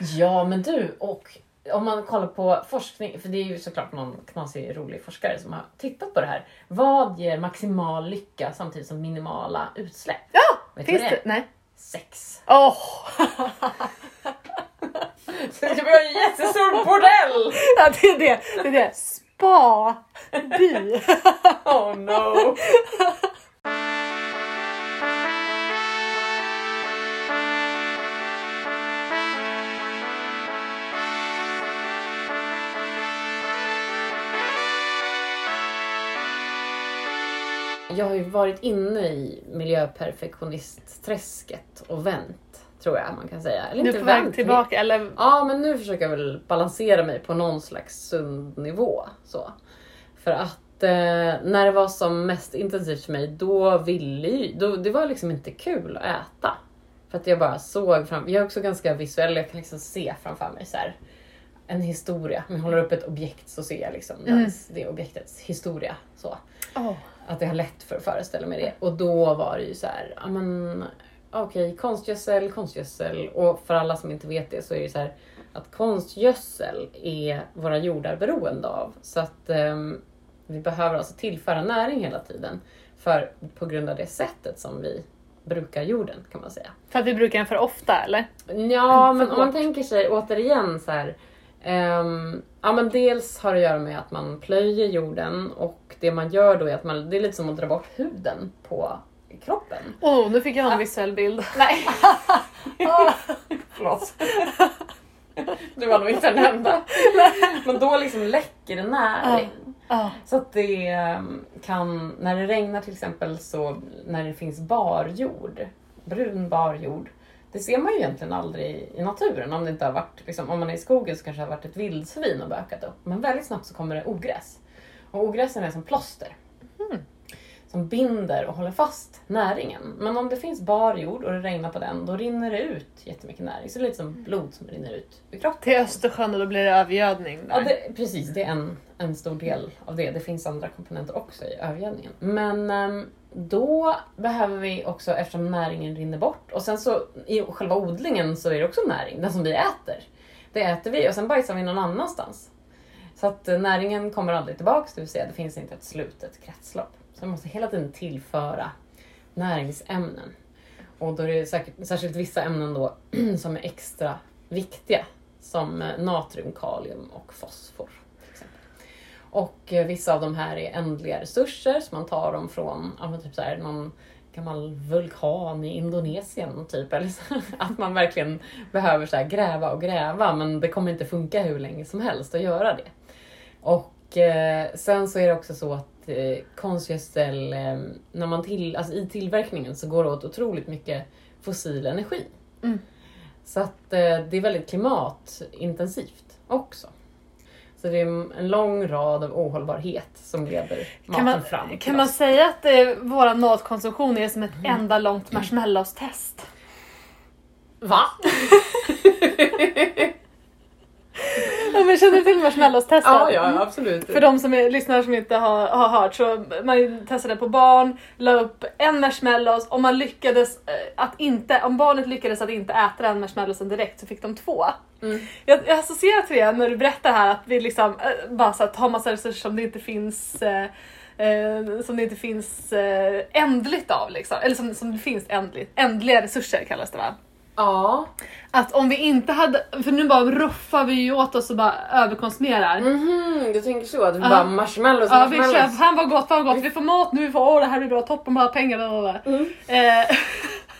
Ja, men du, och om man kollar på forskning, för det är ju såklart någon knasig rolig forskare som har tittat på det här. Vad ger maximal lycka samtidigt som minimala utsläpp? Ja! Vet Finns det? Nej. Sex. Åh! Så det var en jättestor bordell! Ja, det är det. Det är det. Spa. By. Oh no! Jag har ju varit inne i miljöperfektionist-träsket och vänt, tror jag man kan säga. Eller Nu inte på väg vänt, tillbaka, eller? Ja, men nu försöker jag väl balansera mig på någon slags sund nivå. Så. För att eh, när det var som mest intensivt för mig, då ville ju, då, det var liksom inte kul att äta. För att jag bara såg fram, jag är också ganska visuell, jag kan liksom se framför mig så här, en historia. Om jag håller upp ett objekt så ser jag liksom Mm. dens, det objektets historia. Så. Åh. Att jag har lätt för att föreställa mig det. Och då var det ju så här, ja men okej, konstgödsel, konstgödsel. Och för alla som inte vet det så är det så här att konstgödsel är våra jordar beroende av. Så att ehm, vi behöver alltså tillföra näring hela tiden. För på grund av det sättet som vi brukar jorden kan man säga. För att vi brukar den för ofta, eller? Ja, men om man tänker sig återigen så här. Ehm, ja, men dels har det att göra med att man plöjer jorden och det man gör då är att man, det är lite som att dra bort huden på kroppen. Åh, oh, nu fick jag en visuell bild. Nej. Förlåt. Du var nog inte den enda. Men då liksom läcker det näring. Ja. Så att det ehm, kan, när det regnar till exempel, så när det finns barjord, brun barjord, det ser man ju egentligen aldrig i naturen. Om det inte har varit, liksom, om man är i skogen så kanske det har varit ett vildsvin och bökat upp. Men väldigt snabbt så kommer det ogräs. Och ogräsen är som plåster. Som binder och håller fast näringen. Men om det finns bar jord och det regnar på den, då rinner det ut jättemycket näring. Så det är lite som blod som rinner ut ur kroppen. Till Östersjön och då blir det övergödning. Där. Ja, det, precis. Det är en, en stor del av det. Det finns andra komponenter också i övergödningen. Men ehm, då behöver vi också, eftersom näringen rinner bort, och sen så i själva odlingen så är det också näring, den som vi äter. Det äter vi och sen bajsar vi någon annanstans. Så att eh, näringen kommer aldrig tillbaks, det vill säga det finns inte ett slutet kretslopp. Så man måste hela tiden tillföra näringsämnen. Och då är det säkert, särskilt vissa ämnen då som är extra viktiga. Som eh, natrium, kalium och fosfor. Och eh, vissa av de här är ändliga resurser, så man tar dem från ja, typ så här, någon gammal vulkan i Indonesien. Typ. Eller så, att man verkligen behöver så här, gräva och gräva, men det kommer inte funka hur länge som helst att göra det. Och eh, sen så är det också så att eh, konstgödsel, eh, när man till, alltså i tillverkningen så går det åt otroligt mycket fossil energi. Mm. Så att eh, det är väldigt klimatintensivt också. Så det är en lång rad av ohållbarhet som leder maten Kan man, fram kan man säga att eh, vår matkonsumtion är som ett enda långt marshmallows-test? Va? Ja, men känner till marshmallows-testet? ja, ja, absolut. För de som är, lyssnare som inte har, har hört så man testade på barn, la upp en marshmallows och man lyckades eh, att inte, om barnet lyckades att inte äta den marshmallowsen direkt så fick de två. Mm. Jag, jag associerar till det när du berättar här att vi liksom eh, bara så att ta massa resurser som det inte finns eh, eh, som det inte finns eh, ändligt av liksom. Eller som, som det finns ändligt. Ändliga resurser kallas det va? Ja. Att om vi inte hade, för nu bara ruffar vi ju åt oss och bara överkonsumerar. Mhm, du tänker så? Att vi bara marshmallows, Ja, vi marshmallows. köper, fan vad gott, fan vad gott, vi får mat nu, vi får, åh det här blir bra, toppen, bara pengar, bla, bla, bla. Mm. Eh,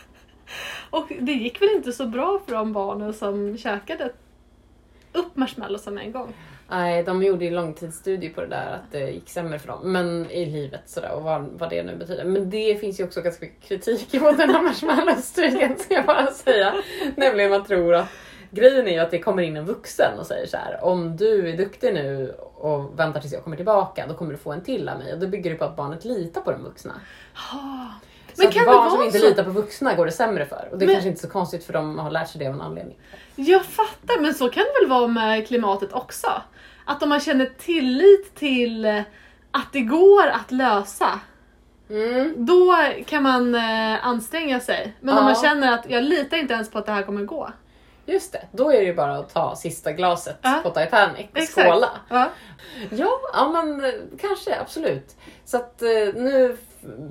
och det gick väl inte så bra för de barnen som käkade upp marshmallowsen med en gång. Nej, de gjorde ju långtidsstudier på det där att det gick sämre för dem. Men i livet sådär och vad, vad det nu betyder. Men det finns ju också ganska mycket kritik mot den här marshmallow-studien ska jag bara säga. Nämligen man tror att grejen är ju att det kommer in en vuxen och säger så här. Om du är duktig nu och väntar tills jag kommer tillbaka då kommer du få en till av mig. Och då bygger det på att barnet litar på den vuxna. Så Men kan barn som inte så? litar på vuxna går det sämre för. Och det är Men- kanske inte så konstigt för de har lärt sig det av en anledning. Jag fattar, men så kan det väl vara med klimatet också? Att om man känner tillit till eh, att det går att lösa, Mm. då kan man eh, anstränga sig. Men om Ja. man känner att jag litar inte ens på att det här kommer gå. Just det, då är det ju bara att ta sista glaset Ja. på Titanic och Exakt. skåla. Ja. Ja, ja men eh, kanske absolut. Så att nu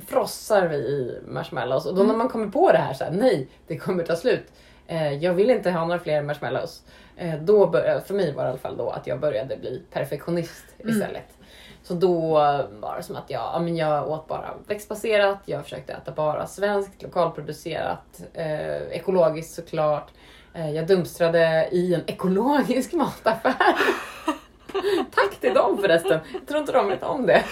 frossar vi i marshmallows och då när man kommer på det här så här, nej, det kommer ta slut. Eh, jag vill inte ha några fler marshmallows. Eh, då började, för mig var det i alla fall då att jag började bli perfektionist istället. Så då var det som att jag, ja, men jag åt bara växtbaserat, jag försökte äta bara svenskt, lokalproducerat, eh, ekologiskt såklart. Eh, jag dumstrade i en ekologisk mataffär. Tack till dem förresten. Jag tror inte de vet om det.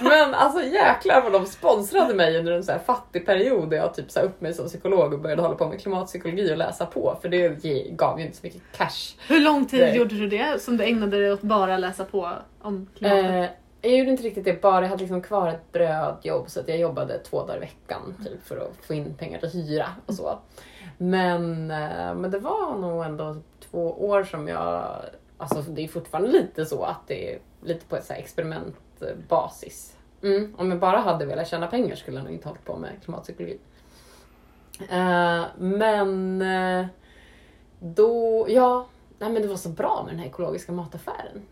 Men alltså jäklar vad de sponsrade mig under en så här fattig period där jag typ sa upp mig som psykolog och började hålla på med klimatpsykologi och läsa på. För det gav ju inte så mycket cash. Hur lång tid Nej. gjorde du det som du ägnade dig åt bara läsa på om klimatet? Eh, jag gjorde inte riktigt det bara, jag hade liksom kvar ett brödjobb så att jag jobbade två dagar i veckan typ, för att få in pengar till hyra och så. Men, eh, men det var nog ändå två år som jag, alltså det är fortfarande lite så att det är lite på ett så experimentbasis. Mm, om jag bara hade velat tjäna pengar skulle jag nog inte hållit på med klimatpsykologi. Uh, men eh, då, ja, nej men det var så bra med den här ekologiska mataffären.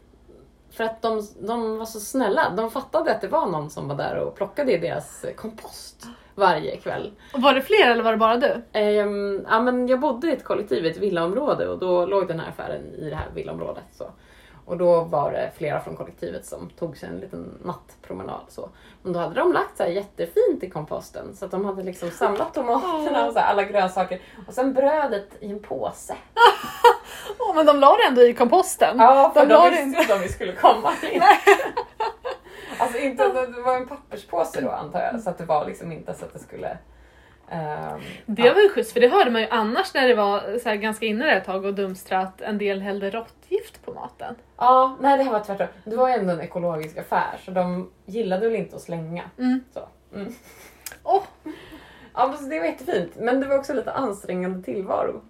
För att de, de var så snälla. De fattade att det var någon som var där och plockade i deras kompost varje kväll. Och var det fler eller var det bara du? Ehm, ja, men jag bodde i ett kollektiv i ett villaområde och då låg den här affären i det här villaområdet. Så. Och då var det flera från kollektivet som tog sig en liten nattpromenad. Så. Men då hade de lagt så här jättefint i komposten så att de hade liksom samlat tomaterna och så alla grönsaker och sen brödet i en påse. Åh, men de la det ändå i komposten. Ja, för de de, visste inte. att de vi skulle komma in. Alltså inte, det var en papperspåse då antar jag, så att det var liksom inte så att det skulle... ehm, Det var ju schysst för det hörde man ju annars när det var så ganska inne där ett tag och dumstra att en del hällde råttgift på maten. Ja, nej det här var tvärtom. Det var ju ändå en ekologisk affär så de gillade väl inte att slänga. Mm. Så. Mm. Åh, Ja, men så det var jättefint. Men det var också lite ansträngande tillvaro.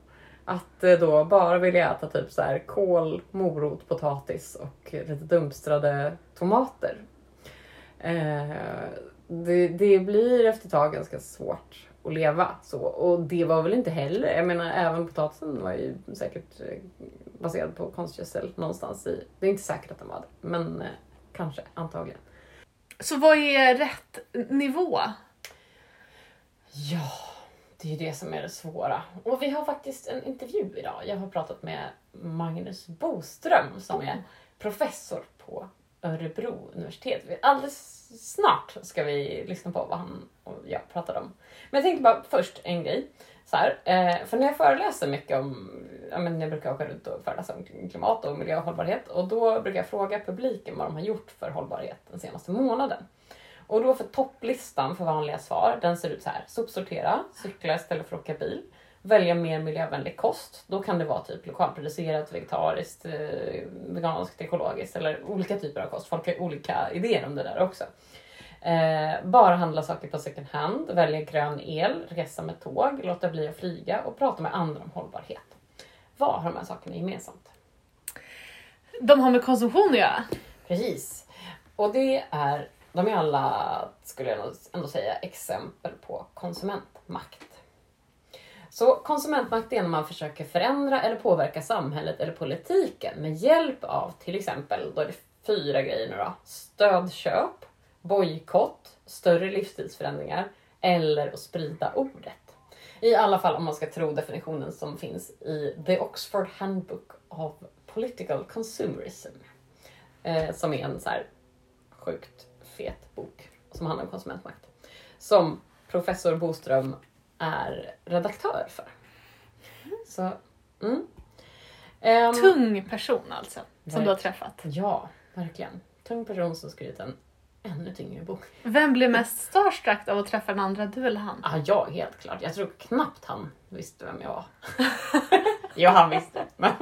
Att eh, då bara vilja äta typ så här kål, morot, potatis och lite dumpstrade tomater. Eh, det, det blir efter ett tag ganska svårt att leva så. Och det var väl inte heller, jag menar även potatisen var ju säkert eh, baserad på konstgödsel någonstans i. Det är inte säkert att den var det, men eh, kanske, antagligen. så vad är rätt nivå? Ja, det är ju det som är det svåra. Och vi har faktiskt en intervju idag. Jag har pratat med Magnus Boström som är professor på Örebro universitet. Alldeles snart ska vi lyssna på vad han och jag pratar om. Men jag tänkte bara först en grej. Så här, eh, för när jag föreläser mycket om, ja, men jag brukar åka runt och föreläsa om klimat och miljö och hållbarhet och då brukar jag fråga publiken vad de har gjort för hållbarhet den senaste månaden. Och då för topplistan för vanliga svar, den ser ut så här. Sopsortera, cykla istället för att åka bil, välja mer miljövänlig kost. Då kan det vara typ lokalproducerat, vegetariskt, eh, veganskt, ekologiskt eller olika typer av kost. Folk har olika idéer om det där också. Eh, bara handla saker på second hand, välja grön el, resa med tåg, låta bli att flyga och prata med andra om hållbarhet. Vad har de här sakerna gemensamt? De har med konsumtion att göra. Precis. Och det är, de är alla, skulle jag ändå säga, exempel på konsumentmakt. Så konsumentmakt är när man försöker förändra eller påverka samhället eller politiken med hjälp av till exempel, då är det fyra grejer nu då. Stödköp, bojkott, större livsstilsförändringar eller att sprida ordet. I alla fall om man ska tro definitionen som finns i The Oxford Handbook of Political Consumerism. Eh, som är en så här sjukt fet bok som handlar om konsumentmakt. Som professor Boström är redaktör för. Så, mm. Ehm, Tung person alltså, som du har träffat. Ja, verkligen. Tung person som skrivit en ännu tyngre bok. Vem blev mest starstruck av att träffa den andra, du eller han? Ah, ja, helt klart. Jag tror knappt han visste vem jag var. ja, han visste. Men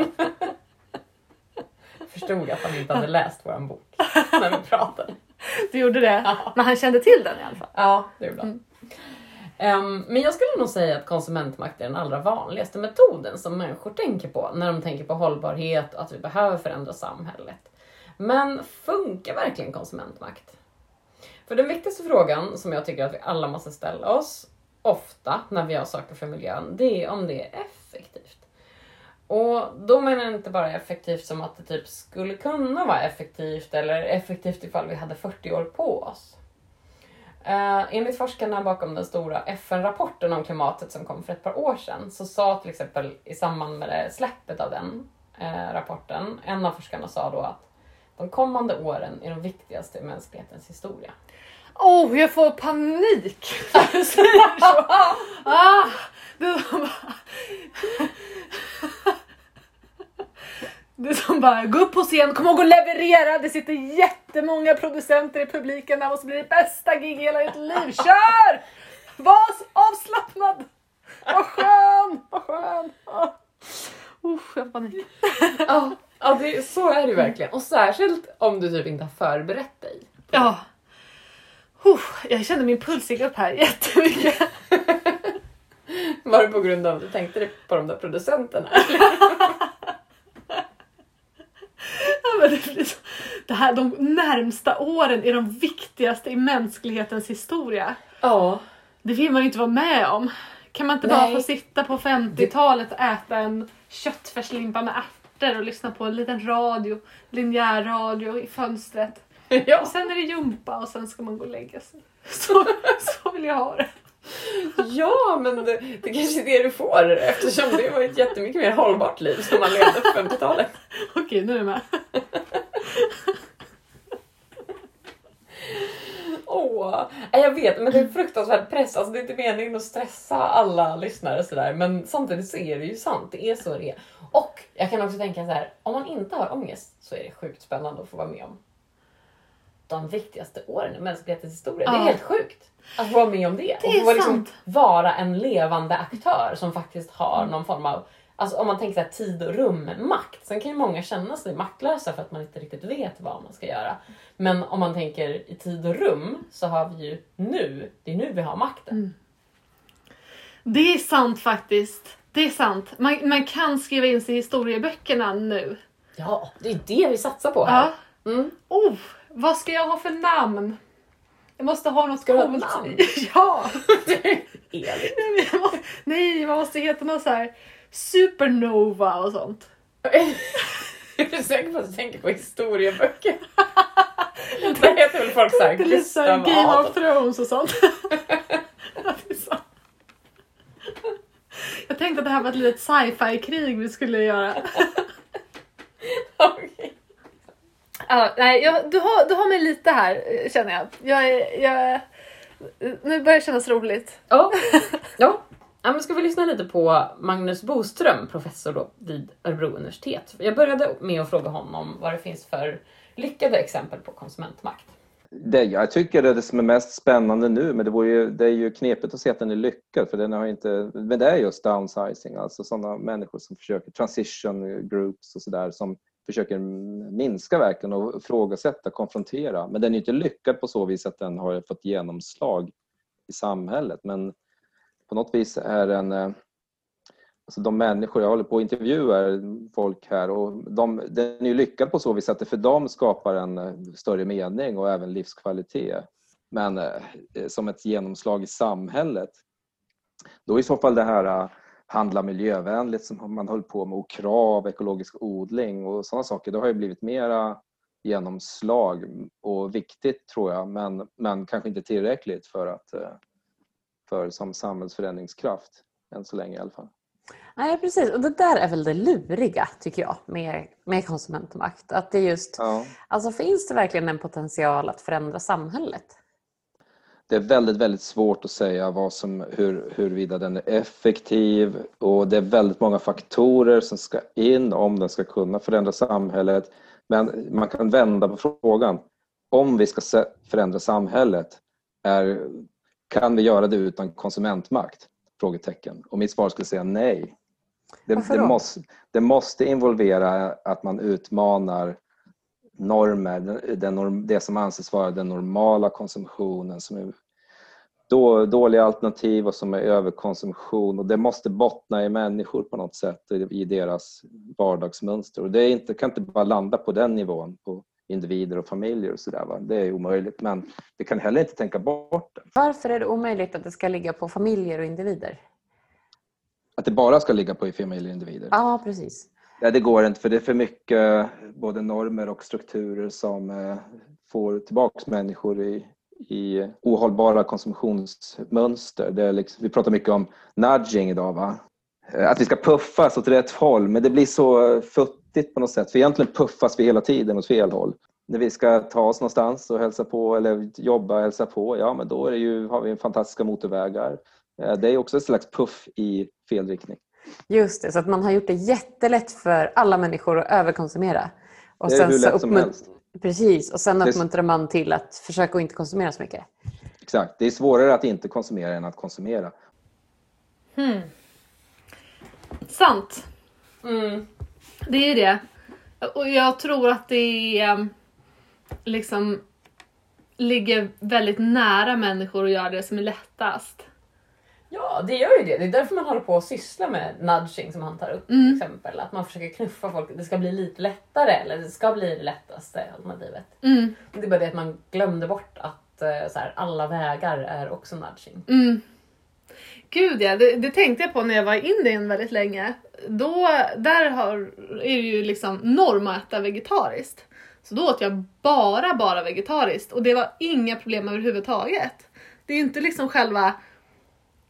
jag förstod att han inte hade läst vår bok när vi pratade. Du gjorde det? Ja. Men han kände till den i alla fall. Ja, det gjorde han. Um, men jag skulle nog säga att konsumentmakt är den allra vanligaste metoden som människor tänker på när de tänker på hållbarhet och att vi behöver förändra samhället. Men funkar verkligen konsumentmakt? För den viktigaste frågan som jag tycker att vi alla måste ställa oss ofta när vi gör saker för miljön, det är om det är effektivt. Och då menar jag inte bara effektivt som att det typ skulle kunna vara effektivt eller effektivt ifall vi hade 40 år på oss. Uh, enligt forskarna bakom den stora FN-rapporten om klimatet som kom för ett par år sedan så sa till exempel i samband med det släppet av den uh, rapporten, en av forskarna sa då att de kommande åren är de viktigaste i mänsklighetens historia. Åh, oh, jag får panik! Ah, det Det är som bara, gå upp på scen, kom ihåg att leverera, det sitter jättemånga producenter i publiken, det här måste bli det bästa gig i hela ditt liv, kör! Var avslappnad! Vad skön, vad skön! Usch, jag har panik. Ja, ja det, så är det verkligen. Och särskilt om du typ inte har förberett dig. Ja. Uh, jag kände min puls gick upp här jättemycket. Var det på grund av att du tänkte på de där producenterna? det här, de närmsta åren är de viktigaste i mänsklighetens historia. Ja. Det vill man ju inte vara med om. Kan man inte Nej. bara få sitta på 50-talet och äta en köttfärslimpa med ärtor och lyssna på en liten radio, linjär radio i fönstret. Ja. Och sen är det jumpa och sen ska man gå och lägga sig. Så, så vill jag ha det. Ja, men det, det kanske är det du får eftersom det var ett jättemycket mer hållbart liv som man levde på 50-talet. Okej, nu är jag med. Åh, jag vet, men det är fruktansvärd press. Alltså, det är inte meningen att stressa alla lyssnare sådär, men samtidigt så är det ju sant. Det är så det är. Och jag kan också tänka så här, om man inte har ångest så är det sjukt spännande att få vara med om de viktigaste åren i mänsklighetens historia. Ja. Det är helt sjukt att vara med om det. det och få liksom vara en levande aktör som faktiskt har någon form av Alltså om man tänker så här, tid och rum-makt. Sen kan ju många känna sig maktlösa för att man inte riktigt vet vad man ska göra. Men om man tänker i tid och rum så har vi ju nu, det är nu vi har makten. Mm. Det är sant faktiskt. Det är sant. Man, man kan skriva in sig i historieböckerna nu. Ja, det är det vi satsar på här. Ja. Mm. Oh, vad ska jag ha för namn? Jag måste ha något ska coolt. namn? ja! Elin. Nej, man måste heta något så här supernova och sånt. är du säker på att du tänker på historieböcker? Där heter väl folk såhär Gustav? Game of Thrones och sånt. Jag tänkte att det här var ett litet sci-fi-krig vi skulle göra. okay. Ja, nej, jag, du, har, du har mig lite här känner jag. jag, jag nu börjar det kännas roligt. Ja, ja. Ja, men ska vi lyssna lite på Magnus Boström, professor då vid Örebro universitet. Jag började med att fråga honom vad det finns för lyckade exempel på konsumentmakt. Det, jag tycker det är det som är mest spännande nu, men det, ju, det är ju knepigt att se att den är lyckad, för den har inte, men det är just downsizing, alltså sådana människor som försöker, transition groups och sådär, som försöker minska verkligen och ifrågasätta, konfrontera. Men den är inte lyckad på så vis att den har fått genomslag i samhället. Men på något vis är den eh, Alltså de människor, jag håller på att intervjua folk här och de, den är ju lyckad på så vis att det för dem skapar en eh, större mening och även livskvalitet. Men eh, som ett genomslag i samhället, då i så fall det här handla miljövänligt som man håller på med och krav, ekologisk odling och sådana saker, det har ju blivit mera genomslag och viktigt tror jag men, men kanske inte tillräckligt för att för som samhällsförändringskraft än så länge i alla fall. Nej precis och det där är väl det luriga tycker jag med, med konsumentmakt. Att det just, ja. alltså finns det verkligen en potential att förändra samhället? Det är väldigt, väldigt svårt att säga vad som, hur, huruvida den är effektiv och det är väldigt många faktorer som ska in om den ska kunna förändra samhället. Men man kan vända på frågan. Om vi ska förändra samhället, är kan vi göra det utan konsumentmakt? Frågetecken. Och mitt svar skulle säga nej. Det, det, måste, det måste involvera att man utmanar normer, den, det som anses vara den normala konsumtionen som är då, dåliga alternativ och som är överkonsumtion och det måste bottna i människor på något sätt, i deras vardagsmönster. Och det inte, kan inte bara landa på den nivån, på individer och familjer och sådär. Det är omöjligt men vi kan heller inte tänka bort det. Varför är det omöjligt att det ska ligga på familjer och individer? att det bara ska ligga på familjeindivider. Ja, precis. Nej, det går inte för det är för mycket både normer och strukturer som eh, får tillbaks människor i, i ohållbara konsumtionsmönster. Det är liksom, vi pratar mycket om nudging idag. Va? Eh, att vi ska puffas åt rätt håll men det blir så futtigt på något sätt för egentligen puffas vi hela tiden åt fel håll. När vi ska ta oss någonstans och hälsa på eller jobba och hälsa på, ja men då är det ju, har vi fantastiska motorvägar. Eh, det är också ett slags puff i fel riktning. Just det, så att man har gjort det jättelätt för alla människor att överkonsumera. Och det är hur lätt som helst. Precis, och sen uppmuntrar man till att försöka att inte konsumera så mycket. Exakt, det är svårare att inte konsumera än att konsumera. Hmm. Sant. Mm. Det är det. Och jag tror att det är, um, liksom ligger väldigt nära människor att göra det som är lättast. Ja, det gör ju det. Det är därför man håller på att syssla med nudging som han tar upp. Mm. Till exempel. Att man försöker knuffa folk. Det ska bli lite lättare eller det ska bli det lättaste alternativet. Mm. Det är bara det att man glömde bort att eh, så här, alla vägar är också nudging. Mm. Gud ja, det, det, tänkte jag på när jag var i Indien väldigt länge. Då, där har, är det ju liksom norm att äta vegetariskt. Så då åt jag bara, bara vegetariskt och det var inga problem överhuvudtaget. Det är ju inte liksom själva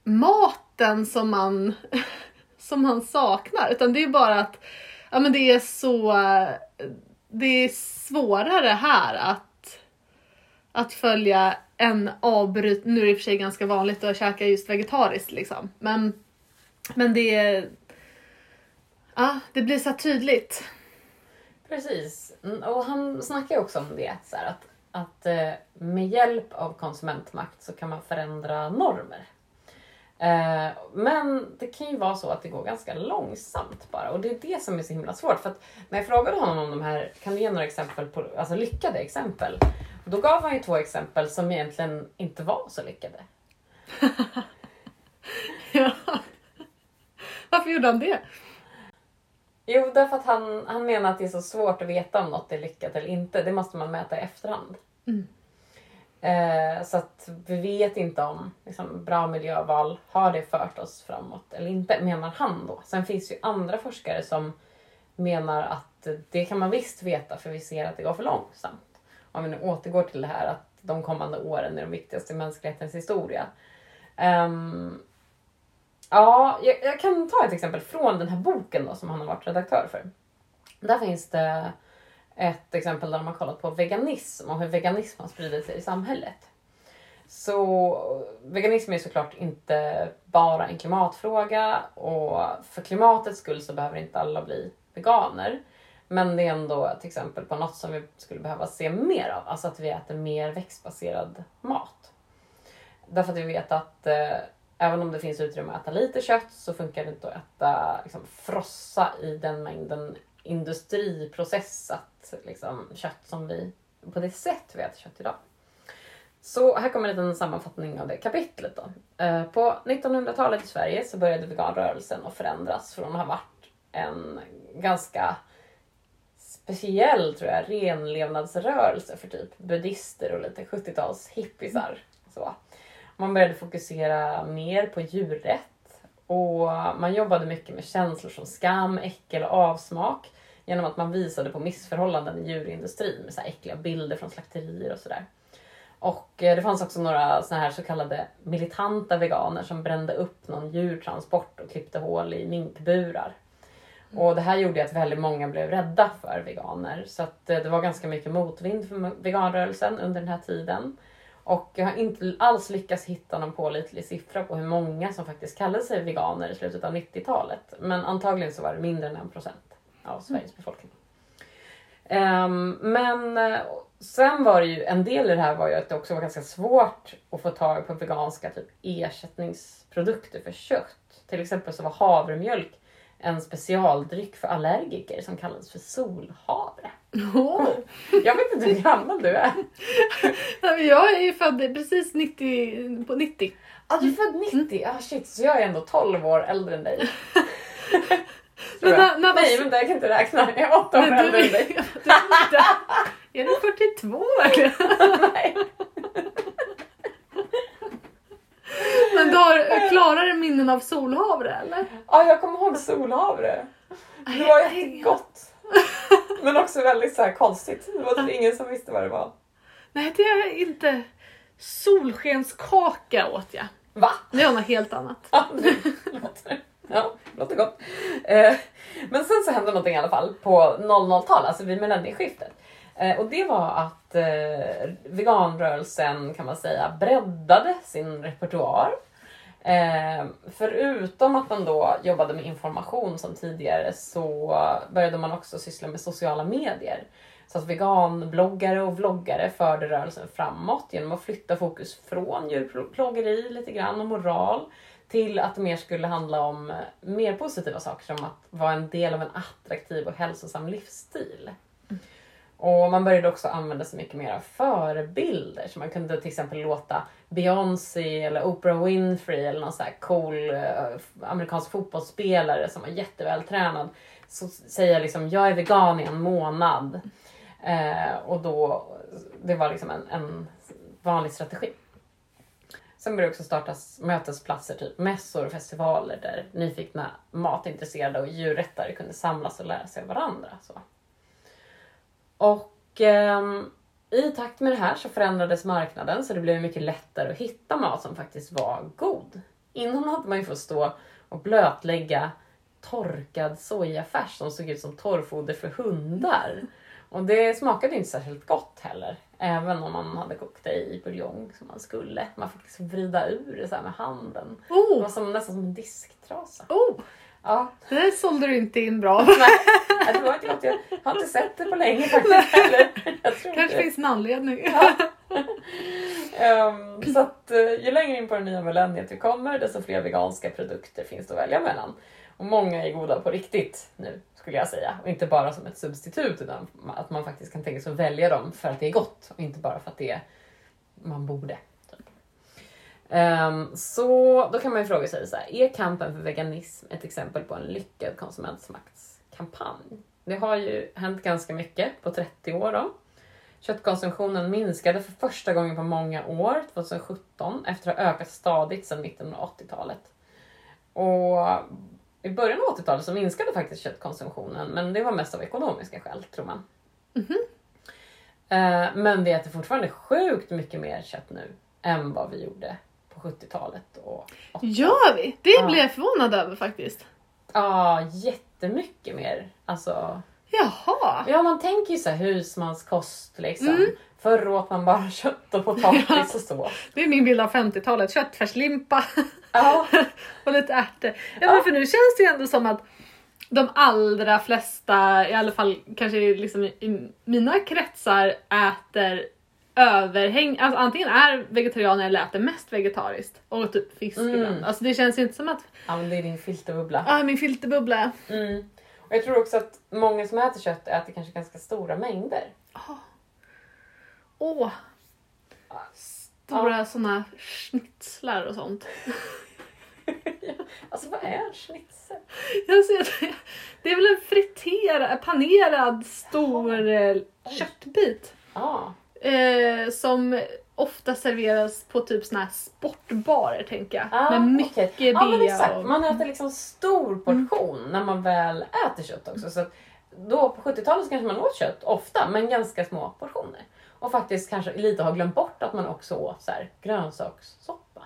maten som man, som man saknar utan det är bara att ja, men det är så det är svårare här att, att följa en avbryt, nu är det i och för sig ganska vanligt att käka just vegetariskt liksom, men, men det är, ja, det blir så tydligt. Precis, mm, och han snackar ju också om det, så här, att, att eh, med hjälp av konsumentmakt så kan man förändra normer. Eh, men det kan ju vara så att det går ganska långsamt bara och det är det som är så himla svårt. För att när jag frågade honom om de här, kan du ge några exempel på, alltså lyckade exempel? Då gav han ju två exempel som egentligen inte var så lyckade. ja. Varför gjorde han det? Jo, därför att han, han menar att det är så svårt att veta om något är lyckat eller inte. Det måste man mäta i efterhand. Mm. Eh, så att vi vet inte om liksom, bra miljöval har det fört oss framåt eller inte, menar han då. Sen finns ju andra forskare som menar att det kan man visst veta för vi ser att det går för långsamt. Om vi nu återgår till det här att de kommande åren är de viktigaste i mänsklighetens historia. Um, ja, jag, jag, kan ta ett exempel från den här boken då, som han har varit redaktör för. Där finns det ett exempel där de har kollat på veganism och hur veganism har spridit sig i samhället. Så veganism är såklart inte bara en klimatfråga och för klimatets skull så behöver inte alla bli veganer. Men det är ändå ett exempel på något som vi skulle behöva se mer av, alltså att vi äter mer växtbaserad mat. Därför att vi vet att eh, även om det finns utrymme att äta lite kött så funkar det inte att äta liksom, frossa i den mängden industriprocessat liksom, kött som vi, på det sätt vi äter kött idag. Så här kommer en liten sammanfattning av det kapitlet. Då. Eh, på 1900-talet i Sverige så började veganrörelsen att förändras från att ha varit en ganska speciell tror jag, renlevnadsrörelse för typ buddister och lite 70-tals hippisar. Så. Man började fokusera mer på djurrätt och man jobbade mycket med känslor som skam, äckel och avsmak genom att man visade på missförhållanden i djurindustrin med så här äckliga bilder från slakterier och sådär. Och eh, det fanns också några såna här så kallade militanta veganer som brände upp någon djurtransport och klippte hål i minkburar. Och det här gjorde att väldigt många blev rädda för veganer. Så att eh, det var ganska mycket motvind för veganrörelsen under den här tiden. Och jag har inte alls lyckats hitta någon pålitlig siffra på hur många som faktiskt kallade sig veganer i slutet av 90-talet. Men antagligen så var det mindre än en procent av Sveriges befolkning. Um, men eh, sen var det ju, en del i det här var ju att det också var ganska svårt att få tag på veganska typ ersättningsprodukter för kött. Till exempel så var havremjölk en specialdryck för allergiker som kallades för solhavre. Oh. Jag vet inte hur gammal du är. jag är ju född precis 90, på 90. Ja, ah, du är född 90? Ah, shit, så jag är ändå 12 år äldre än dig. men när, när Nej, vänta jag kan inte räkna. Jag är 8 år äldre än dig. är du 42 eller? Nej. Men du har klarare minnen av solhavre eller? Ja, jag kommer ihåg solhavre. Det var jättegott. Men också väldigt så här konstigt. Det var typ ingen som visste vad det var. Nej det är inte. Solskenskaka åt jag. Va? Det var något helt annat. Ja, det låter, ja, det låter gott. Eh, men sen så hände någonting i alla fall på 00-talet, alltså vid millennieskiftet. Eh, och det var att eh, veganrörelsen kan man säga breddade sin repertoar. Eh, förutom att man då jobbade med information som tidigare så började man också syssla med sociala medier. Så att veganbloggare och vloggare förde rörelsen framåt genom att flytta fokus från djurplågeri lite grann och moral till att det mer skulle handla om mer positiva saker som att vara en del av en attraktiv och hälsosam livsstil. Och man började också använda sig mycket mer av förebilder. Så man kunde till exempel låta Beyoncé eller Oprah Winfrey eller någon sån här cool eh, amerikansk fotbollsspelare som var jättevältränad så säga liksom jag är vegan i en månad. Eh, och då, det var liksom en, en vanlig strategi. Sen började det också startas mötesplatser, typ mässor och festivaler där nyfikna matintresserade och djurrättare kunde samlas och lära sig av varandra. Så. Och eh, i takt med det här så förändrades marknaden så det blev mycket lättare att hitta mat som faktiskt var god. Innan hade man ju fått stå och blötlägga torkad sojafärs som såg ut som torrfoder för hundar. Och det smakade inte särskilt gott heller. Även om man hade kokt det i buljong som man skulle. Man fick liksom vrida ur det så med handen. Det Oh, var som, nästan som en disktrasa. oh, Ja, det där sålde du inte in bra. nej, det var inte gott. Jag har inte sett det på länge faktiskt heller. Kanske inte. finns en anledning. Ehm, så att eh, ju längre in på det nya millenniet vi kommer desto fler veganska produkter finns det att välja mellan. Och många är goda på riktigt nu skulle jag säga. Och inte bara som ett substitut utan att man faktiskt kan tänka sig att välja dem för att det är gott och inte bara för att det är man borde. Ehm, så då kan man ju fråga sig så här, är kampen för veganism ett exempel på en lyckad konsumentmaktskampanj? Det har ju hänt ganska mycket på 30 år då. Köttkonsumtionen minskade för första gången på många år, 2017, efter att ha ökat stadigt sedan mitten av 80-talet. Och i början av 80-talet så minskade faktiskt köttkonsumtionen, men det var mest av ekonomiska skäl, tror man. Eh, Men vi äter fortfarande sjukt mycket mer kött nu än vad vi gjorde 70-talet och 80-talet. Gör vi? Det Ja. blev jag förvånad över faktiskt. Ja, jättemycket mer. Alltså, Jaha. ja, man tänker ju så här husmanskost liksom. Mm. Förr åt man bara kött och potatis och så. Det är min bild av 50-talet. Köttfärslimpa Ja, och lite ärtor. Ja, men för nu känns det ju ändå som att de allra flesta, i alla fall kanske liksom i mina kretsar, äter överhäng, alltså antingen är vegetarianer eller äter mest vegetariskt och typ fisk Mm. ibland. Alltså det känns ju inte som att, ja men det är din filterbubbla. ah min filterbubbla. Mm. Och jag tror också att många som äter kött äter kanske ganska stora mängder. Åh! Stora såna schnitzlar och sånt. Alltså vad är en schnitzel? Jag ser det. det är väl en friterad, panerad stor eh, köttbit. Ja. Eh, som ofta serveras på typ såna här sportbarer tänker jag. Ah, med mycket okej. Ja men exakt, och... man äter liksom stor portion när man väl äter kött också. Så då på 70-talet så kanske man åt kött ofta men ganska små portioner. Och faktiskt kanske lite har glömt bort att man också åt så här, grönsakssoppa.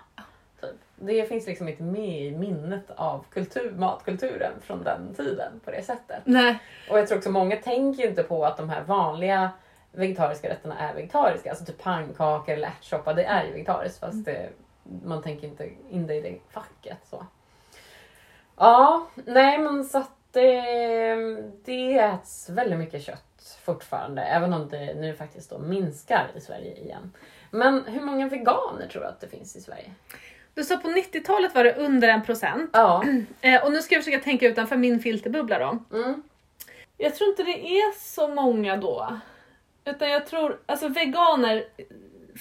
Typ. Det finns liksom inte med i minnet av kultur, matkulturen från den tiden på det sättet. Nej, Och jag tror också många tänker inte på att de här vanliga vegetariska rätterna är vegetariska. Alltså typ pannkakor eller ärtsoppa, det är ju vegetariskt fast det, man tänker inte in det i det facket. Så. Ja, nej men så att det, det äts väldigt mycket kött fortfarande. Även om det nu faktiskt då minskar i Sverige igen. Men hur många veganer tror du att det finns i Sverige? du sa på 90-talet var det under en procent. Ja. Eh, och nu ska jag försöka tänka utanför min filterbubbla då. Mm. Jag tror inte det är så många då. Utan jag tror, alltså veganer,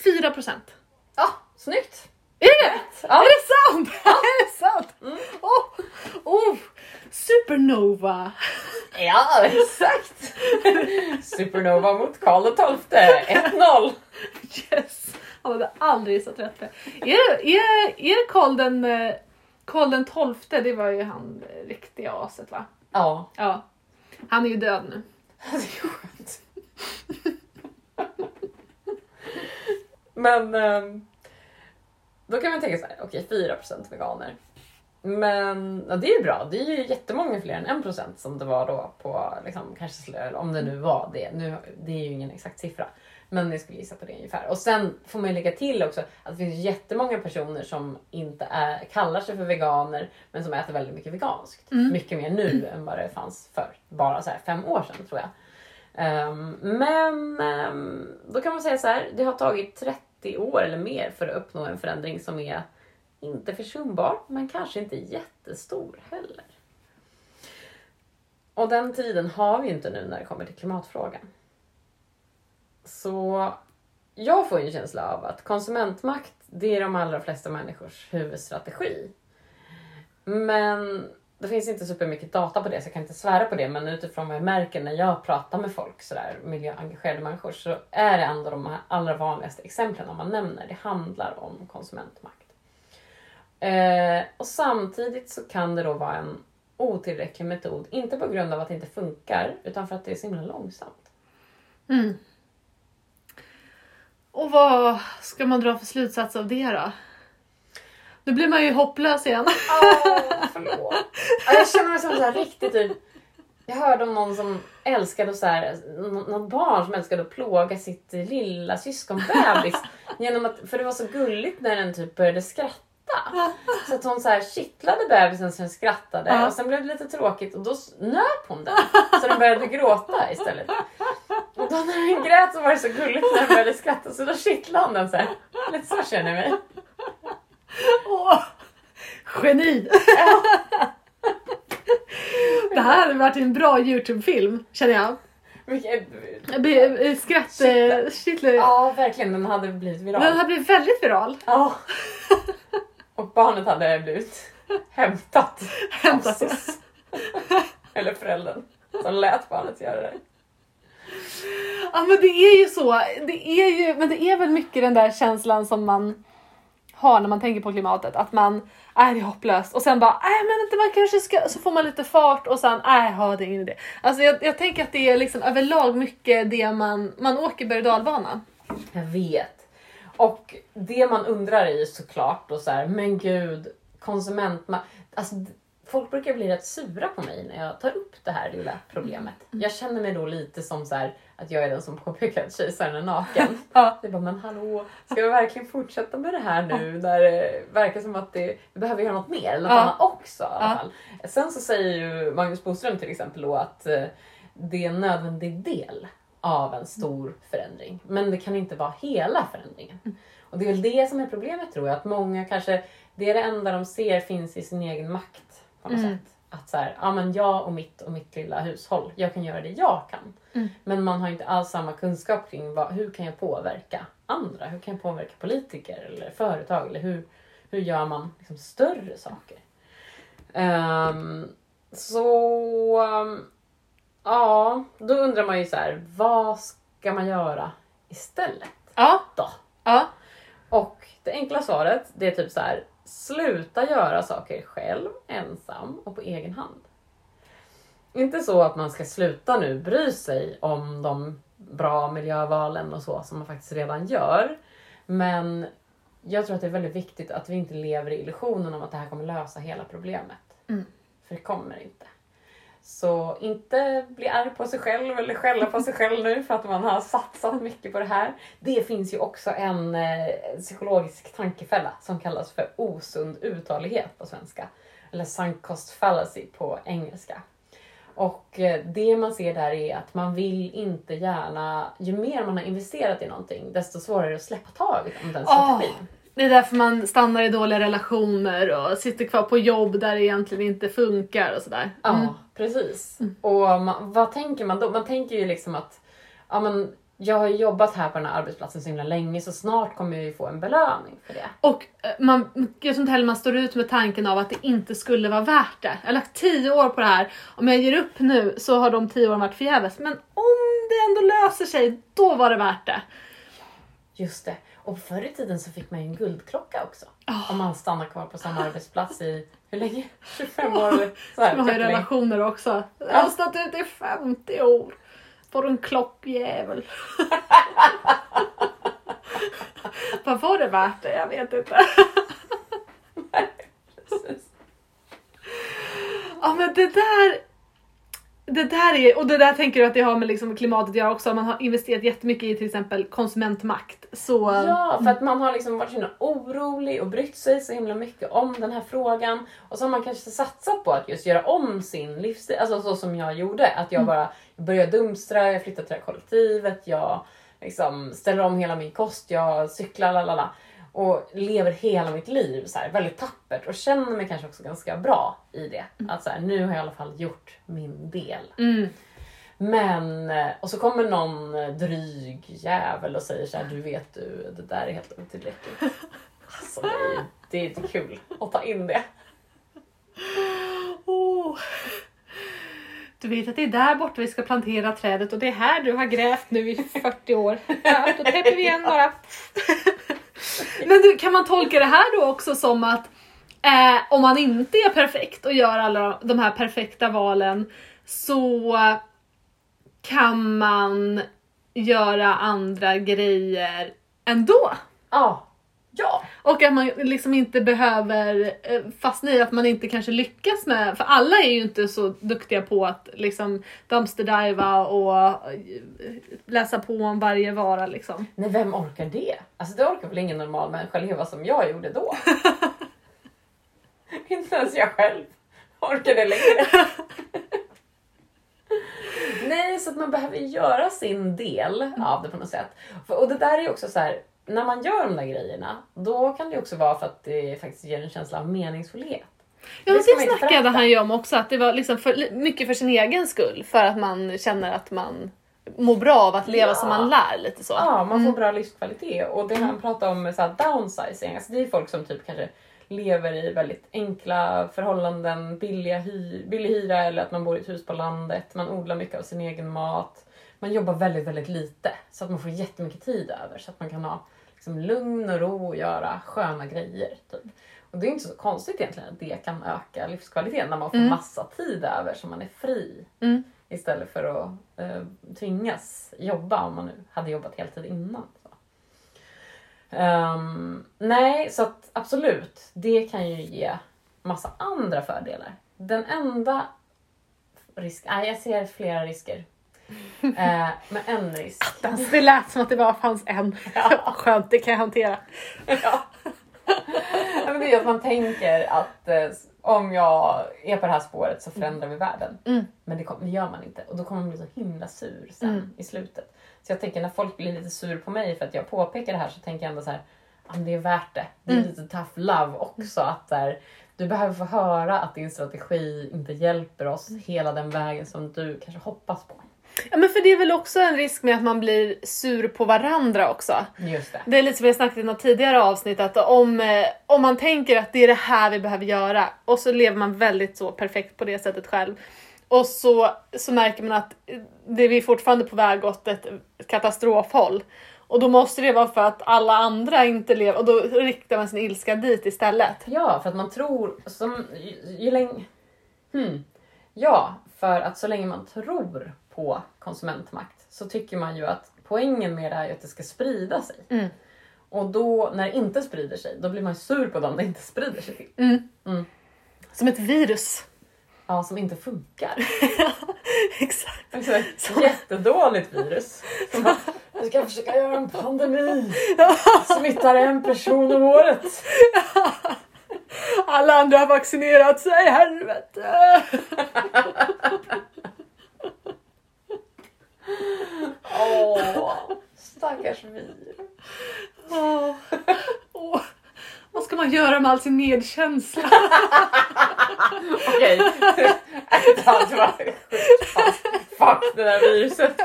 4 procent. Ja, snyggt! Är det? Ja. Är det sant? är det sant? Mm. Oh, oh, supernova! Ja, exakt! Supernova mot Karl XII. 1-0. Yes! Han hade aldrig gissat rätt på det. Är, det- är, är Karl den, eh, Karl den tolfte? Det var ju han riktiga aset va? Ja, Ja. Han är ju död nu. det är skönt. Men ehm, då kan man tänka så här, okej 4% veganer. Men ja, det är ju bra, det är ju jättemånga fler än 1% som det var då på, liksom, kanske, om det nu var det. Nu, det är ju ingen exakt siffra. Men jag skulle gissa på det ungefär. Och sen får man ju lägga till också att det finns jättemånga personer som inte är, kallar sig för veganer men som äter väldigt mycket veganskt. Mm. Mycket mer nu än vad det fanns för bara så här fem år sedan tror jag. Ehm, men ehm, då kan man säga så här, det har tagit 30 år eller mer för att uppnå en förändring som är inte försumbar men kanske inte jättestor heller. Och den tiden har vi inte nu när det kommer till klimatfrågan. Så jag får en känsla av att konsumentmakt, det är de allra flesta människors huvudstrategi. Men det finns inte supermycket data på det så jag kan inte svära på det men utifrån vad jag märker när jag pratar med folk, sådär, miljöengagerade människor, så är det ändå de här allra vanligaste exemplen man nämner. Det handlar om konsumentmakt. Eh, och samtidigt så kan det då vara en otillräcklig metod, inte på grund av att det inte funkar utan för att det är så himla långsamt. Mm. Och vad ska man dra för slutsats av det då? Nu blir man ju hopplös igen. Åh, förlåt. Ja, Jag känner mig som så här riktigt typ... Jag hörde om någon som älskade så här, nå- något barn som älskade att plåga sitt lilla syskonbebis. genom att, för det var så gulligt när den typ började skratta. Så att hon så här kittlade bebisen så den skrattade Ja. och sen blev det lite tråkigt och då nöp hon den. Så den började gråta istället. Och då när den grät så var det så gulligt när den började skratta så då kittlade hon den så här. Lite så känner jag mig. Åh, geni! Det här hade varit en bra Youtube-film känner jag. Mycket, Skratt... Kittlar. Ja, verkligen. Den hade blivit viral. Den har blivit väldigt viral. Ja. Och barnet hade blivit hämtat. Hämtat. Eller föräldern som lät barnet göra det. Ja men det är ju så. Det är ju, men det är väl mycket den där känslan som man har när man tänker på klimatet. Att man, är det är hopplöst och sen bara, nej men inte man kanske ska, så får man lite fart och sen, äh, nej har det är ingen idé. Alltså jag, jag tänker att det är liksom överlag mycket det man, man åker berg och dalbana. Jag vet. Och det man undrar är ju såklart då så här, men gud, konsumentmakt. Alltså, folk brukar bli rätt sura på mig när jag tar upp det här lilla problemet. Jag känner mig då lite som så här, att jag är den som påpekar att kejsaren är naken. Ja. Det bara, men hallå, ska vi verkligen fortsätta med det här nu när det verkar som att det, vi behöver göra något mer, eller något Ja. annat också i alla Ja. fall. Sen så säger ju Magnus Boström till exempel då att eh, det är en nödvändig del av en stor förändring. Men det kan inte vara hela förändringen. Och det är väl det som är problemet tror jag, att många kanske, det är det enda de ser finns i sin egen makt på något Mm. sätt. Att så här, ja men jag och mitt och mitt lilla hushåll, jag kan göra det jag kan. Mm. Men man har inte alls samma kunskap kring vad, hur kan jag påverka andra? Hur kan jag påverka politiker eller företag? Eller hur, hur gör man liksom större saker? Ehm, så ehm, ja, då undrar man ju så här, vad ska man göra istället Ja, då? ja, Och det enkla svaret det är typ så här, sluta göra saker själv, ensam och på egen hand. Inte så att man ska sluta nu bry sig om de bra miljövalen och så som man faktiskt redan gör. Men jag tror att det är väldigt viktigt att vi inte lever i illusionen om att det här kommer lösa hela problemet. Mm. För det kommer inte. Så inte bli arg på sig själv eller skälla på sig själv nu för att man har satsat mycket på det här. Det finns ju också en eh, psykologisk tankefälla som kallas för osund uthållighet på svenska. Eller sunk cost fallacy på engelska. Och eh, det man ser där är att man vill inte gärna, ju mer man har investerat i någonting desto svårare är det att släppa taget om den strategin. Det är därför man stannar i dåliga relationer och sitter kvar på jobb där det egentligen inte funkar och sådär. Ja, Mm. precis. Och man, vad tänker man då? Man tänker ju liksom att ja, men, jag har jobbat här på den här arbetsplatsen så himla länge så snart kommer jag ju få en belöning för det. Och eh, man, jag tror inte heller man står ut med tanken av att det inte skulle vara värt det. Jag har lagt tio år på det här. Om jag ger upp nu så har de tio åren varit förgäves. Men om det ändå löser sig, då var det värt det. Just det. Och förr i tiden så fick man ju en guldklocka också. Ah. Om man stannar kvar på samma arbetsplats i, hur länge? 25 år så här. Man har ju jättelänge. relationer också. Jag har stått ute i 50 år. Får du en klockjävel? Vad var det värt det? Jag vet inte. Precis. Ja men det där det där är, och det där tänker du att det har med liksom klimatet att göra också, man har investerat jättemycket i till exempel konsumentmakt. Så Ja, för att man har liksom varit så himla orolig och brytt sig så himla mycket om den här frågan. Och så har man kanske satsat på att just göra om sin livsstil, alltså så som jag gjorde. Att jag bara började dumstra, jag flyttade till det här kollektivet, jag liksom ställer om hela min kost, jag cyklar, lalala. Och lever hela mitt liv så här, väldigt tappert och känner mig kanske också ganska bra i det. Att så här, nu har jag i alla fall gjort min del. mm, Men, eh, och så kommer någon eh, dryg jävel och säger så här, du vet du, det där är helt otillräckligt. Alltså det är, det är inte kul att ta in det. Åh. Du vet att det är där borta vi ska plantera trädet och det är här du har grävt nu i 40 år. Ja, då täpper vi igen bara. Men du, kan man tolka det här då också som att eh, om man inte är perfekt och gör alla de här perfekta valen så kan man göra andra grejer ändå? Ja, ja, Och att man liksom inte behöver eh, fastna i att man inte kanske lyckas med, för alla är ju inte så duktiga på att liksom dumpsterdiva och eh, läsa på om varje vara liksom. Nej, vem orkar det? Alltså det orkar väl ingen normal människa leva som jag gjorde då? inte ens jag själv orkar det längre. Nej, så att man behöver göra sin del av det på något sätt. Och det där är ju också så här, när man gör de där grejerna, då kan det också vara för att det faktiskt ger en känsla av meningsfullhet. Ja det inte snackade han ju om också, att det var liksom för, mycket för sin egen skull. För att man känner att man mår bra av att leva Ja. som man lär lite så. Ja, man får bra livskvalitet. Och det han pratar om så här downsizing, alltså det är folk som typ kanske lever i väldigt enkla förhållanden, billiga hy- billig hyra eller att man bor i ett hus på landet, man odlar mycket av sin egen mat. Man jobbar väldigt, väldigt lite så att man får jättemycket tid över så att man kan ha liksom, lugn och ro och göra sköna grejer. Typ. Och det är inte så konstigt egentligen att det kan öka livskvaliteten när man får Mm. massa tid över så man är fri. Mm. Istället för att eh, tvingas jobba om man nu hade jobbat heltid innan. Så. Ehm, nej, så att absolut, det kan ju ge massa andra fördelar. Den enda risk, nej jag ser flera risker. Eh, men en risk. Alltså, det lät som att det bara fanns en. Ja. Skönt, det kan jag hantera. Ja. Men det är att man tänker att eh, om jag är på det här spåret så förändrar vi världen. Mm. Men det, kom, det gör man inte och då kommer man bli så himla sur sen Mm. i slutet. Så jag tänker när folk blir lite sur på mig för att jag påpekar det här så tänker jag ändå så här, men det är värt det. Det är Mm. lite tough love också. Att så här, du behöver få höra att din strategi inte hjälper oss hela den vägen som du kanske hoppas på. Ja men för det är väl också en risk med att man blir sur på varandra också. Just det. Det är lite som vi har snackat i något tidigare avsnitt att om, eh, om man tänker att det är det här vi behöver göra och så lever man väldigt så perfekt på det sättet själv. Och så, så märker man att det vi är fortfarande på väg åt ett katastrofhåll. Och då måste det vara för att alla andra inte lever och då riktar man sin ilska dit istället. Ja, för att man tror... Som, ju, ju länge... Hmm. Ja, för att så länge man tror på konsumentmakt så tycker man ju att poängen med det är ju att det ska sprida sig. Mm. Och då, när det inte sprider sig, då blir man sur på dem det inte sprider sig till. Mm. Mm. Som ett virus. Ja, som inte funkar. Exakt. Alltså, ett jättedåligt virus. Som bara, Vi ska försöka göra en pandemi. Smittar en person om året. Alla andra har vaccinerat sig, helvete! Åh, stackars virus. Åh. Åh. Vad ska man göra med all sin medkänsla? Okej. Bara, fan, Fuck det där viruset.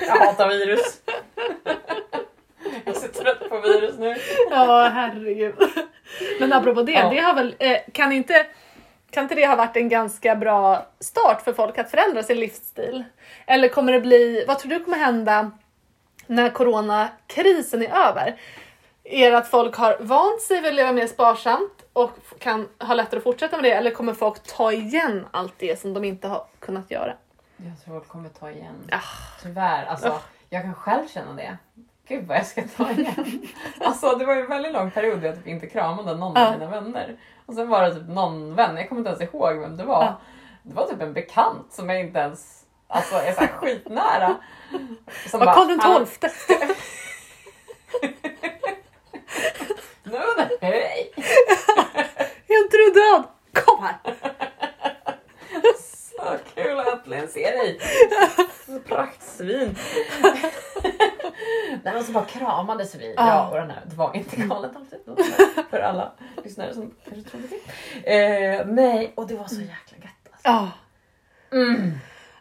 Jag hatar virus. Jag är så trött på virus nu. Ja, herregud. Men apropå det, Ja. det har väl, eh, kan, inte, kan inte det ha varit en ganska bra start för folk att förändra sin livsstil? Eller kommer det bli, vad tror du kommer hända när coronakrisen är över? Är det att folk har vant sig vid att leva mer sparsamt och kan ha lättare att fortsätta med det eller kommer folk ta igen allt det som de inte har kunnat göra? Jag tror folk kommer ta igen. Ah. Tyvärr. Alltså, Ah. jag kan själv känna det. Gud vad jag ska ta igen. alltså det var en väldigt lång period där jag typ inte kramade någon av mina vänner. Och sen var det typ någon vän, jag kommer inte ens ihåg vem det var. Det var typ en bekant som jag inte ens alltså, är så här skitnära. Som Var Karl den "Hallå, XII? Nu, hej! Är inte du död? Kom här! Äntligen se dig! Praktsvin! Nej men så bara kramades vi. Ja. Ja, och den här, det var inte galet alltid. För alla lyssnare som kanske trodde det. Eh, nej, och det var så jäkla gött. Alltså. Mm,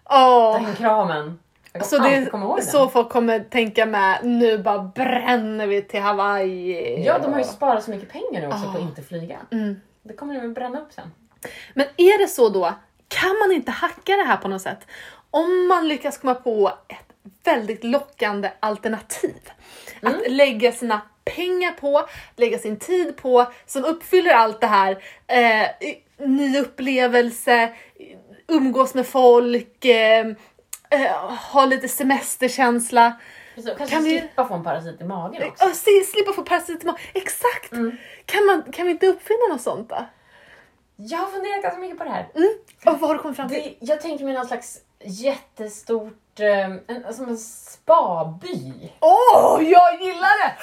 Åh. den kramen. Jag Så det så folk kommer tänka med, nu bara bränner vi till Hawaii. Ja, de har ju sparat så mycket pengar nu också på Ah. att inte flyga. Mm. Det kommer de att bränna upp sen. Men är det så då, kan man inte hacka det här på något sätt? Om man lyckas komma på ett väldigt lockande alternativ. Mm. Att lägga sina pengar på, lägga sin tid på, som uppfyller allt det här. Eh, ny upplevelse, umgås med folk, eh, eh, ha lite semesterkänsla. Precis, och kanske Kan vi- slippa få en parasit i magen också. Eh, se- slippa få paracetamol. Exakt! Mm. Kan, man, kan vi inte uppfinna något sånt då? Jag har funderat ganska mycket på det här. Och vad har du kommit fram till? Det, jag tänker mig någon slags jättestort, eh, en, som en spaby. Åh, jag gillar det!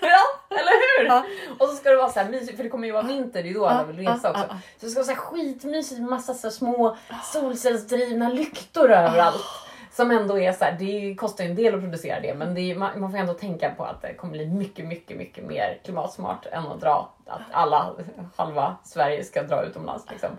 Ja, eller hur? Ja. Och så ska det vara så här mysigt, för det kommer ju vara vinter, det är då alla vill resa också. Så det ska vara så här skitmysigt, massa så små solcellsdrivna lyktor överallt. Som ändå är så här, det kostar ju en del att producera det men det är, man, man får ändå tänka på att det kommer bli mycket, mycket, mycket mer klimatsmart än att dra, att alla, halva Sverige ska dra utomlands liksom.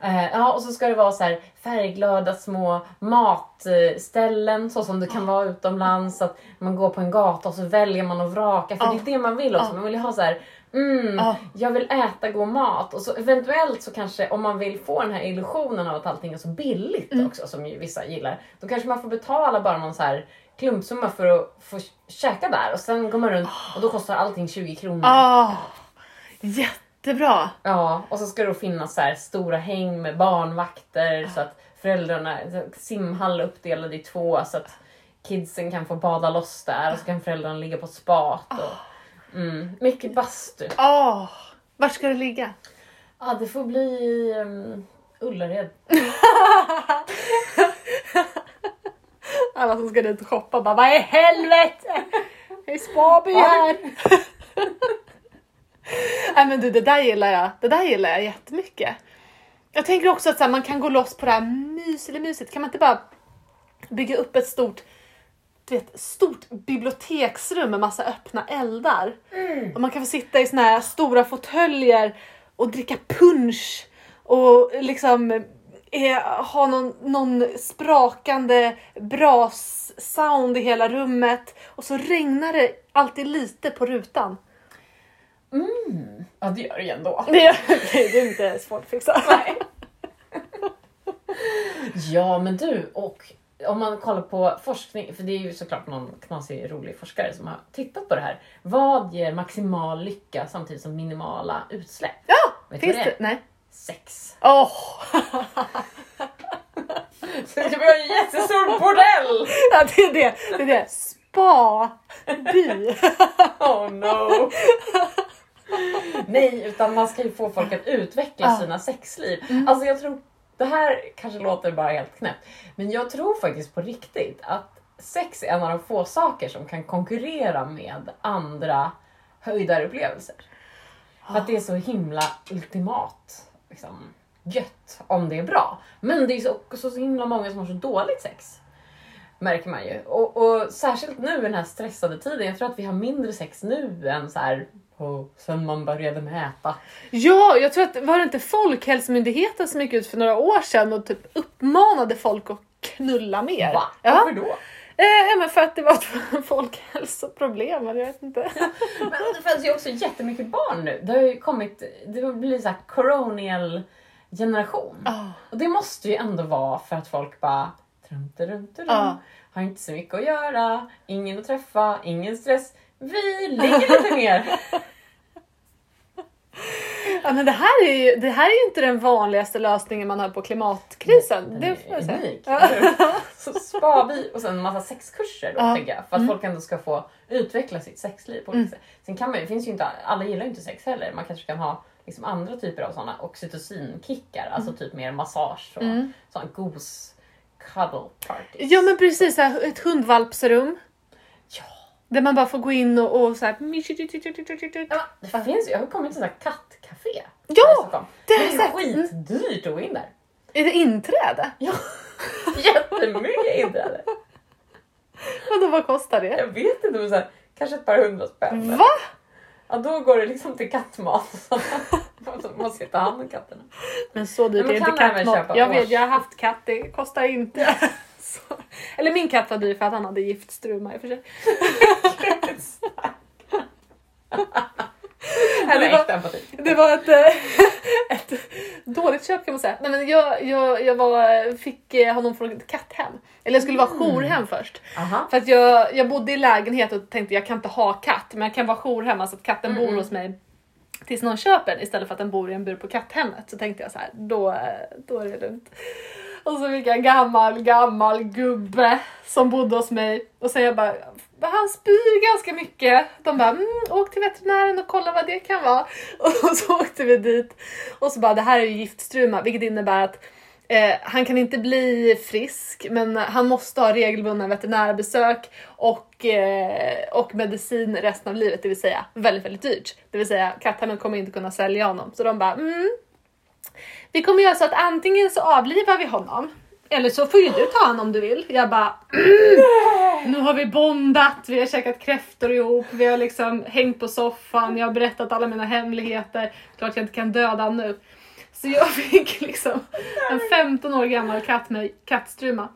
Eh, ja, och så ska det vara så här färgglada små matställen så som det kan vara utomlands. Att man går på en gata och så väljer man att vraka. För Ja. det är det man vill också. Man vill ju ha så här, mm, Ja. jag vill äta god mat. Och så eventuellt så kanske om man vill få den här illusionen av att allting är så billigt Mm. också som ju vissa gillar. Då kanske man får betala bara någon så här klumpsumma för att få käka där. Och sen går man runt och då kostar allting 20 kronor. Ah, jättebra! Ja, och så ska det då finnas så här stora häng med barnvakter så att föräldrarna, simhall uppdelad i två så att kidsen kan få bada loss där och så kan föräldrarna ligga på spat. Och, mm, mycket bastu. Ah, var ska det ligga? Ja, det får bli um, Ullared. Alla som ska dit och shoppa bara vad i helvete! Det är Spaby här! Nej men du det där gillar jag, det där gillar jag jättemycket. Jag tänker också att så här, man kan gå loss på det här mys eller mysigt. Kan man inte bara bygga upp ett stort vet, stort biblioteksrum med massa öppna eldar. Och man kan få sitta i såna här stora fåtöljer och dricka punch och liksom eh, ha någon, någon sprakande bras-sound i hela rummet och så regnar det alltid lite på rutan. Mm. Ja, det gör det ju ändå. Det är, det är inte svårt att fixa. Nej. ja, men du, och om man kollar på forskning, för det är ju såklart någon knasig rolig forskare som har tittat på det här. Vad ger maximal lycka samtidigt som minimala utsläpp? Ja, Vet finns det? det? Nej. Sex. Åh! Så det var en jättestor bordell! Ja, det är det. Det är det. Spa-by. Oh no! Nej, utan man ska ju få folk att utveckla sina sexliv. Alltså jag tror, det här kanske låter bara helt knäppt, men jag tror faktiskt på riktigt att sex är en av de få saker som kan konkurrera med andra höjdarupplevelser. För att det är så himla ultimat liksom, gött om det är bra. Men det är också så himla många som har så dåligt sex. Märker man ju. Och, och särskilt nu i den här stressade tiden. Jag tror att vi har mindre sex nu än så här på, sen man började mäta. Ja, jag tror att var det inte Folkhälsomyndigheten som gick ut för några år sedan och typ uppmanade folk att knulla mer? Va? Ja. Varför då? Eh, men för att det var ett folkhälsoproblem, eller jag vet inte. Men det finns ju också jättemycket barn nu. Det har ju kommit, det har blivit så här coronial generation. Ah. Och det måste ju ändå vara för att folk bara trum, trum, trum, Ja. har inte så mycket att göra, ingen att träffa, ingen stress. Vi ligger lite mer. Ja, men det, här är ju, det här är ju inte den vanligaste lösningen man har på klimatkrisen. Den det är får jag säga. unik, Ja. Så spa-bi och sen en massa sexkurser då, Ja. tänker jag. För att folk ändå ska få utveckla sitt sexliv på olika sätt. Sen kan man ju, det finns ju inte, alla gillar ju inte sex heller. Man kanske kan ha liksom andra typer av sådana oxytocinkickar. Alltså typ mer massage och Mm. sån gos cuddle parties. Ja men precis, ett hundvalpsrum. Där man bara får gå in och, och så här... Ja, det finns ju, jag har kommit till ett kattcafé. Ja, det jag det är skitdyrt att gå in där. Är det inträde? Ja, jättemycket inträde. Vadå, vad kostar det? Jag vet inte, men så här, kanske ett par hundra spänn. Va? Ja, då går det liksom till kattmat. Så man måste ta hand om katterna. Men så dyrt är inte kattmat. Jag vet, jag har haft katt, det kostar inte. Så. Eller min katt var dyr för att han hade giftstruma i och för sig. Det var-. Det var ett, eh, ett dåligt köp kan man säga. Nej, men jag, jag, jag var, fick eh, honom från ett katthem. Eller jag skulle vara jourhem först. Aha. För att jag, jag bodde i lägenhet och tänkte jag kan inte ha katt, men jag kan vara jourhem, alltså att katten bor Mm. hos mig tills någon köper den istället för att den bor i en bur på katthemmet. Så tänkte jag så här, då, eh, då är det lugnt. Och så fick jag en gammal, gammal gubbe som bodde hos mig och sen jag bara han spyr ganska mycket. De bara mm, åk till veterinären och kolla vad det kan vara. Och så åkte vi dit och så bara det här är ju giftstruma vilket innebär att Eh, han kan inte bli frisk men han måste ha regelbundna veterinärbesök och, eh, och medicin resten av livet, det vill säga väldigt, väldigt dyrt. Det vill säga katthemmet kommer inte kunna sälja honom. Så de bara mm, vi kommer göra så att antingen så avlivar vi honom eller så får ju du ta honom om du vill. Jag bara mm, nu har vi bondat, vi har käkat kräftor ihop, vi har liksom hängt på soffan, jag har berättat alla mina hemligheter. Klart jag inte kan döda honom nu. Så jag fick liksom en 15 år gammal katt med kattstruma.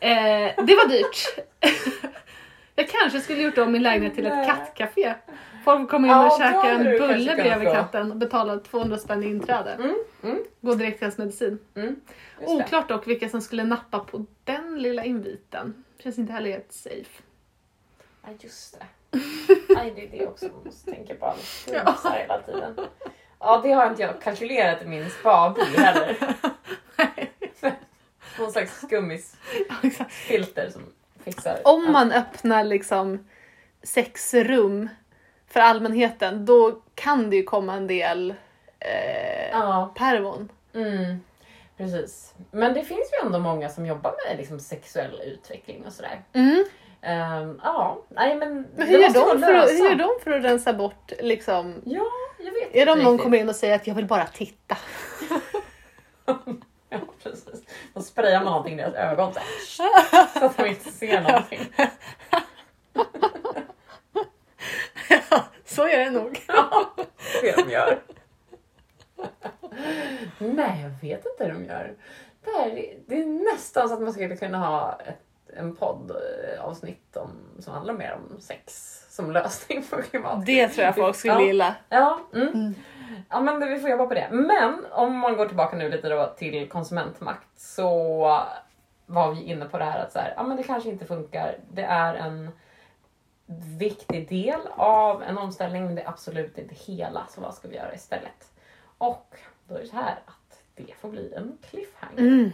Eh, det var dyrt. Jag kanske skulle gjort om min lägenhet till ett kattcafé. Folk kommer in Ja, och då käkar en bulle bredvid katten och betalar 200 spänn i inträde. Mm, mm, Gå direkt till hans medicin. mm. Det. Oklart dock vilka som skulle nappa på den lilla inviten. Känns inte heller helt safe. Ja, just det. Nej, det är det också man måste tänka på. Ja. hela tiden. Ja, det har inte jag kalkylerat i min spa heller. Någon slags skummisfilter som fixar. Om man öppnar liksom sexrum för allmänheten då kan det ju komma en del eh, Ja, pervon. mm, precis. Men det finns ju ändå många som jobbar med liksom, sexuell utveckling och sådär. Mm. Ehm, ja, nej men, Men hur gör, de för att, hur gör de för att rensa bort liksom? Ja, jag vet Är det om någon kommer in och säger att jag vill bara titta? Ja, precis. Då sprayar man någonting i deras ögon så att de inte ser någonting. Så är det nog. Ja, det de gör. Nej, jag vet inte hur de gör. Det, här, det är nästan så att man skulle kunna ha ett, en poddavsnitt om, som handlar mer om sex som lösning på klimatet. Det tror jag folk skulle Ja. gilla. Ja, mm. Mm. ja men det, vi får jobba på det. Men om man går tillbaka nu lite då till konsumentmakt så var vi inne på det här att så här, ja, men det kanske inte funkar. Det är en viktig del av en omställning men det är absolut inte hela. Så vad ska vi göra istället? Och då är det så här att det får bli en cliffhanger. Mm.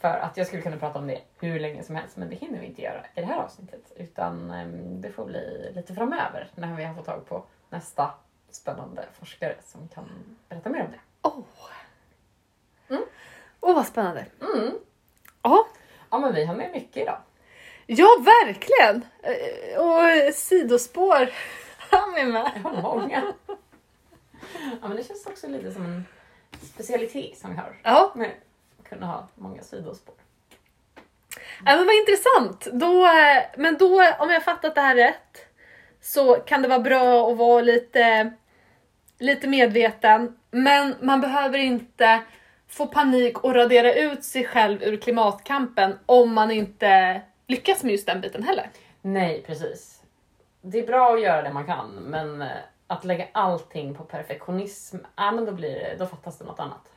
För att jag skulle kunna prata om det hur länge som helst men det hinner vi inte göra i det här avsnittet. Utan em, det får bli lite framöver när vi har fått tag på nästa spännande forskare som kan berätta mer om det. Åh, Mm. Åh, vad spännande. Mm. Ja. Ja men vi har med mycket idag. Ja, verkligen. Eh, Och sidospår. Han är med. Har många. Ja men det känns också lite som en specialitet som vi har. Ja, Med att kunna ha många sidospår. Ja, men vad intressant. Då, eh, men då, om jag fattat det här rätt, så kan det vara bra att vara lite, lite medveten. Men man behöver inte få panik och radera ut sig själv ur klimatkampen om man inte lyckas med just den biten heller. Nej precis. Det är bra att göra det man kan men eh, att lägga allting på perfektionism, ja men då, blir det, då fattas det något annat.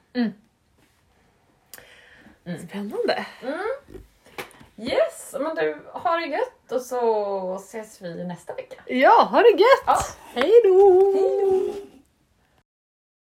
Spännande. Yes, men du, ha det gött och så ses vi nästa vecka. Ja, ha det gött! Ja. Hej då!